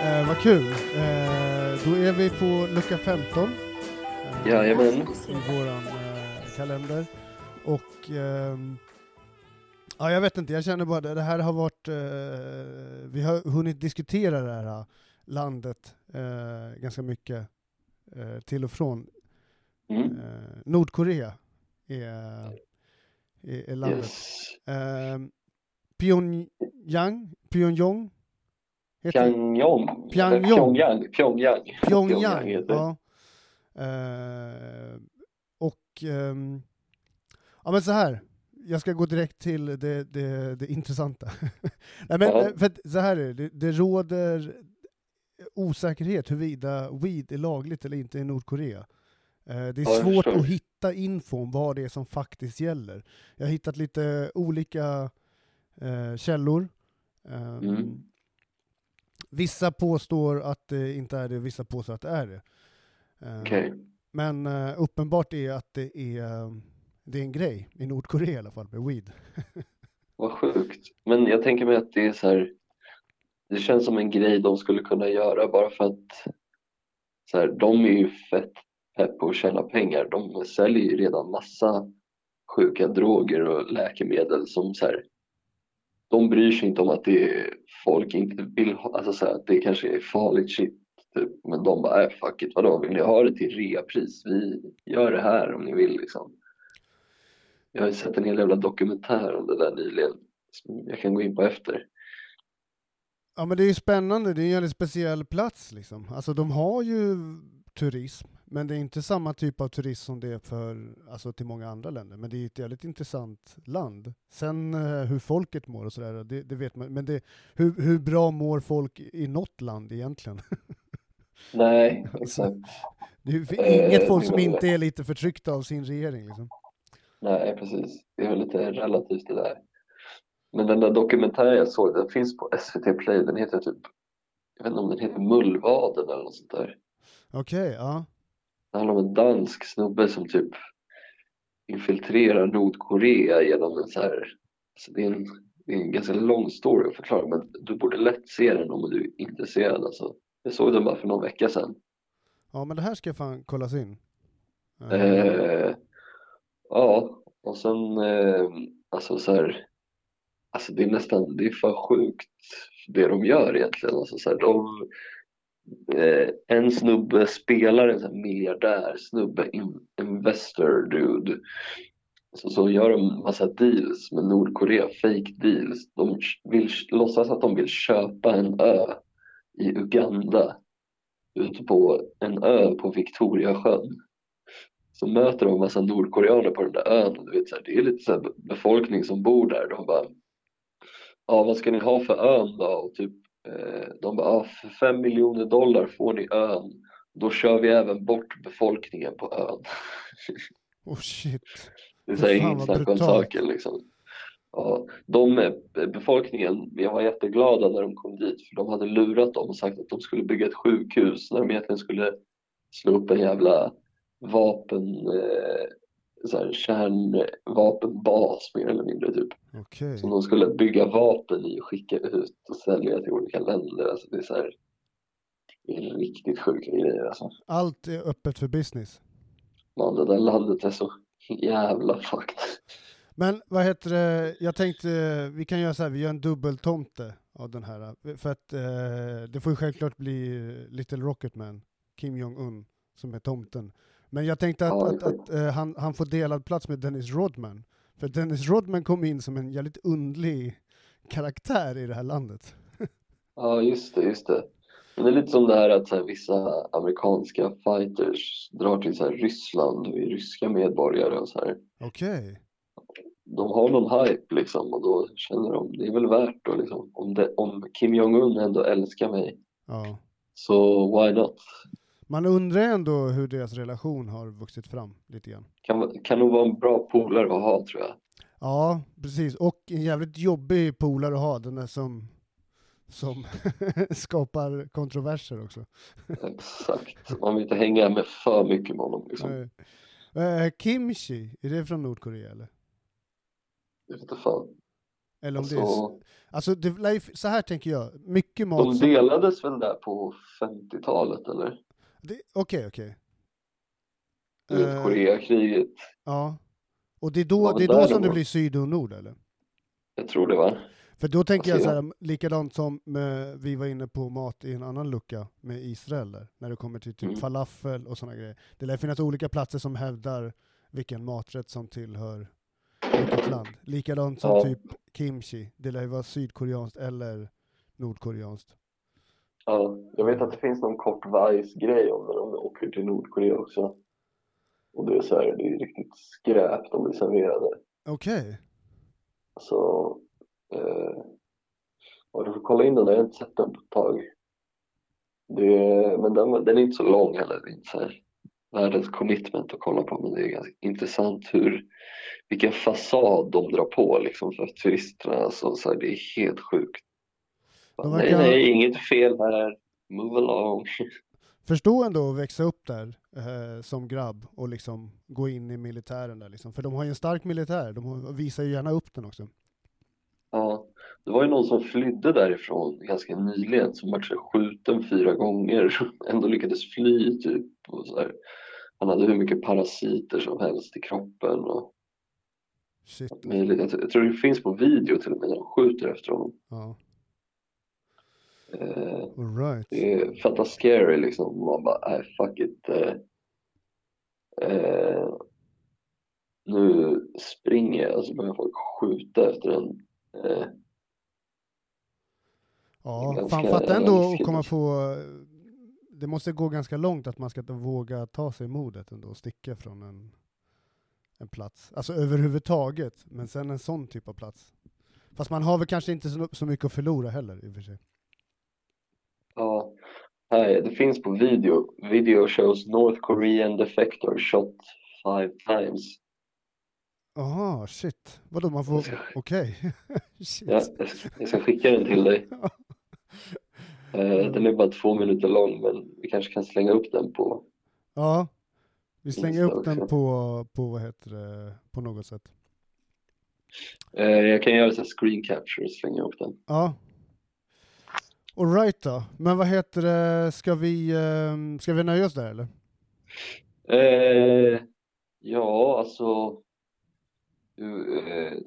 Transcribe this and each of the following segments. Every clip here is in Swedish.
Uh, vad kul. Uh, då är vi på lucka 15. Uh, Jajamän. I våran uh, kalender. Och um, ja, jag vet inte, jag känner bara det, det här har varit, uh, vi har hunnit diskutera det här landet ganska mycket till och från. Mm. Nordkorea är, är, är landet. Yes. Ehm, Pyongyang? Pyongyang? Heter? Pyongyang. Pyongyang. Pyongyang. Pyongyang. Pyongyang, ja. Eh, och ehm, ja men så här, jag ska gå direkt till det, det, det intressanta. Nej, men, Ja. eh, för så här är det, det, det råder osäkerhet huruvida weed är lagligt eller inte i Nordkorea. Eh, Det är Ja, svårt att hitta info om vad det är som faktiskt gäller. Jag har hittat lite olika eh, källor. Ehm, Mm. Vissa påstår att det inte är det, vissa påstår att det är det. Eh, Okej. Men eh, uppenbart är att det är, eh, det är en grej, i Nordkorea i alla fall, med weed. Vad sjukt. Men jag tänker mig att det är så här. Det känns som en grej de skulle kunna göra bara för att så här, de är ju fett pepp på att tjäna pengar. De säljer ju redan massa sjuka droger och läkemedel som så här. De bryr sig inte om att det är, folk inte vill ha, alltså så här, att det kanske är farligt shit. Typ. Men de bara, äh, fuck it, vadå, vill ni ha det till reapris? Vi gör det här om ni vill liksom. Jag har ju sett en hel jävla dokumentär om det där nyligen som jag kan gå in på efter. Ja men det är ju spännande, det är ju en väldigt speciell plats liksom. Alltså de har ju turism, men det är inte samma typ av turism som det är för, alltså till många andra länder. Men det är ett jävligt intressant land. Sen eh, hur folket mår och sådär, det, det vet man. Men det, hur, hur bra mår folk i något land egentligen? Nej, Alltså, exakt. Det är Eh, inget folk som inte är lite förtryckta av sin regering liksom. Nej, precis. Det är lite relativt det där. Men den där dokumentären jag såg, den finns på SVT Play. Den heter typ, jag vet inte om den heter Mullvaden eller något sånt där. Okej, ja. Det handlar om en dansk snubbe som typ infiltrerar Nordkorea genom en så här, alltså det är en, det är en ganska lång story att förklara men du borde lätt se den om du är intresserad alltså. Jag såg den bara för någon vecka sedan. Ja men det här ska fan kollas in. Eh, Eh, ja, och sen eh, alltså så här, alltså det är nästan, det är för sjukt det de gör egentligen. Alltså så här, de, Eh, en snubbe spelar en sån miljardär snubbe, in, investor dude. Så, så gör de massa deals med Nordkorea, fake deals. De vill låtsas att de vill köpa en ö i Uganda ute på en ö på Victoriasjön så möter de massa nordkoreaner på den där ön och du vet så här, det är lite så här befolkning som bor där de bara ja vad ska ni ha för ön då och typ de bara ja, för fem miljoner dollar får ni ön. Då kör vi även bort befolkningen på ön. Oh shit. det är så här inget snack om saken liksom. Ja, de eh, befolkningen jag var jätteglada när de kom dit för de hade lurat dem och sagt att de skulle bygga ett sjukhus när de egentligen skulle slå upp en jävla vapen eh, så här, kärnvapenbas mer eller mindre typ Okej. som de skulle bygga vapen i och skicka ut och sälja till olika länder alltså det är så här det är riktigt sjuka grejer alltså Allt är öppet för business. man det där landet är så jävla fucked Men vad heter det, jag tänkte, vi kan göra så här, vi gör en dubbeltomte av den här. För att eh, det får ju självklart bli Little Rocketman, Kim Jong-Un, som är tomten. Men jag tänkte att, Ja, att, att eh, han, han får delad plats med Dennis Rodman. För Dennis Rodman kom in som en jävligt undlig karaktär i det här landet. Ja, just det, just det. Men det är lite som det här att så här, vissa amerikanska fighters drar till så här, Ryssland och är ryska medborgare och så här. Okej. De har någon hype liksom och då känner de det är väl värt då liksom. Om, det, om Kim Jong-Un ändå älskar mig Ja. Så why not? Man undrar ändå hur deras relation har vuxit fram lite grann. Kan, kan nog vara en bra polare att ha tror jag. Ja, precis. Och en jävligt jobbig polare att ha, den där som, som skapar kontroverser också. Exakt. Man vill inte hänga med för mycket med honom liksom. Eh, kimchi, är det från Nordkorea eller? Jag vet inte fan. Eller om Alltså, det är... Alltså, det, lär ju- så här tänker jag. Mycket mat de delades väl där på 50-talet eller? Okej, okej. Du vet Eh, Koreakriget. Ja. Och det är då, det är då som det de- blir syd och nord eller? Jag tror det va? För då tänker jag så här, likadant som med, vi var inne på mat i en annan lucka med Israel där, när det kommer till typ Mm. falafel och sådana grejer. Det lär finnas olika platser som hävdar vilken maträtt som tillhör vilket land. Likadant som Ja. typ kimchi, det lär ju vara sydkoreanskt eller nordkoreanskt. Ja, jag vet att det finns någon kort Vice-grej om när de åker till Nordkorea också. Och det är så här, det är riktigt skräp de blir serverade. Okej, Så, eh, ja, du får kolla in den, jag har inte sett den på ett tag. Det, men den, den är inte så lång heller, det är inte så här världens commitment att kolla på, men det är ganska intressant hur, vilken fasad de drar på liksom för turisterna, alltså, så här, det är helt sjukt. De Nej, verkar- nej, inget fel här, move along. förstå ändå att växa upp där eh, som grabb och liksom gå in i militären där liksom. För de har ju en stark militär, de visar ju gärna upp den också. Ja, det var ju någon som flydde därifrån ganska nyligen som vart skjuten fyra gånger ändå lyckades fly typ och så här. Han hade hur mycket parasiter som helst i kroppen och Shit. Jag, tror- det finns på video till och med när de skjuter efter honom. Ja, all right. det är fetta scary liksom. Man bara, nej fuck it. Eh, eh, nu springer jag och så börjar folk skjuta efter en. Eh, Ja, ganska fan fatta ändå att komma alltså. på, det måste gå ganska långt att man ska våga ta sig modet ändå och sticka från en, en plats. Alltså överhuvudtaget, men sen en sån typ av plats. Fast man har väl kanske inte så, så mycket att förlora heller i och för sig. Här, det finns på video. Video shows North Korean defector shot five times. Jaha, shit. Vadå, man får, okej. shit. Ja, jag ska, skicka den till dig. Eh, den är bara två minuter lång, men vi kanske kan slänga upp den på... Ja, vi slänger Insta upp den också. på, på, vad heter det, på något sätt. Eh, jag kan göra så här screen capture och slänga upp den. Ja. Alright då. Men vad heter det, ska vi, ehm, ska vi nöja oss där eller? Eh, ja, alltså... Eh,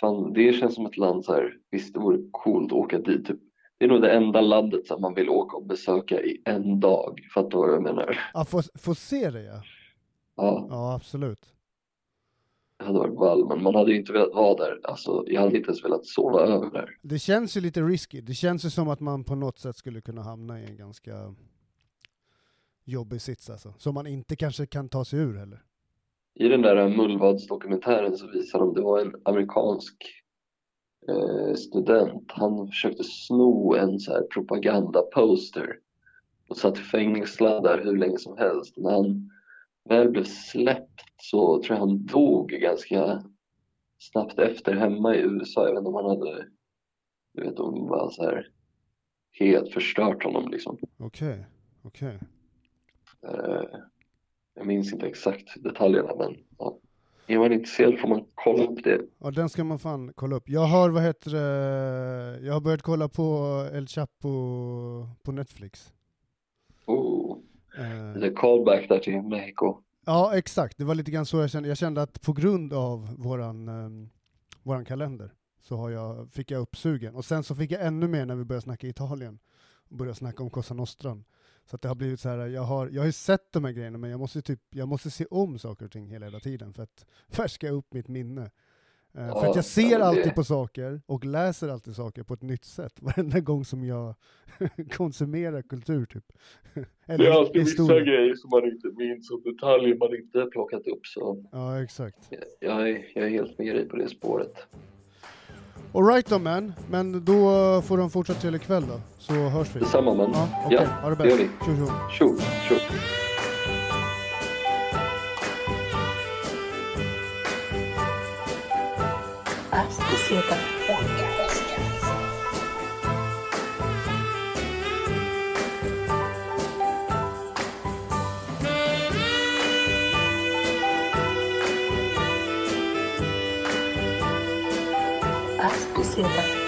fan, det känns som ett land så här. Visst, det vore coolt att åka dit. Typ. Det är nog det enda landet som man vill åka och besöka i en dag. Fattar du vad jag menar? Ja, få, få se det ja. Ja. Ja, absolut. Hade varit ball, men man hade ju inte velat vara där. Alltså, jag hade inte ens velat sova över där. Det känns ju lite risky. Det känns ju som att man på något sätt skulle kunna hamna i en ganska jobbig sits alltså. Som man inte kanske kan ta sig ur heller. I den där Mullvads-dokumentären så visar de, det var en amerikansk eh, student. Han försökte sno en så här propagandaposter och satt fängslad där hur länge som helst. När han väl blev släppt så tror jag han dog ganska snabbt efter hemma i USA. Jag vet inte om han hade, jag vet om var så här helt förstört honom liksom. Okej, okej. Eh, jag minns inte exakt detaljerna men ja. Är man intresserad får man kolla upp det. Ja, den ska man fan kolla upp. Jag har, vad heter det, jag har börjat kolla på El Chapo på Netflix. Oh, Eh, är callback där till Mexiko. Ja, exakt. Det var lite grann så jag kände. Jag kände att på grund av våran, um, våran kalender så har jag, fick jag upp sugen. Och sen så fick jag ännu mer när vi började snacka Italien. Och började snacka om Cosa Nostran. Så att det har blivit så här, jag har, jag har ju sett de här grejerna men jag måste, typ, jag måste se om saker och ting hela, hela tiden för att färska upp mitt minne. Eh, för Ja, att jag ser det- alltid på saker och läser alltid saker på ett nytt sätt varenda gång som jag konsumerar kultur typ. Eller historia. grejer som man inte minns och detaljer man inte plockat upp så Ja, exakt. jag är, jag är helt med dig på det spåret. Alright då man, men då får du en fortsatt trevlig kväll då, så hörs vi. Detsamma man. Ja, okej. Ja, ha det det bäst. Tjo tjo. Tjo, tjo. técnica. As piscinas.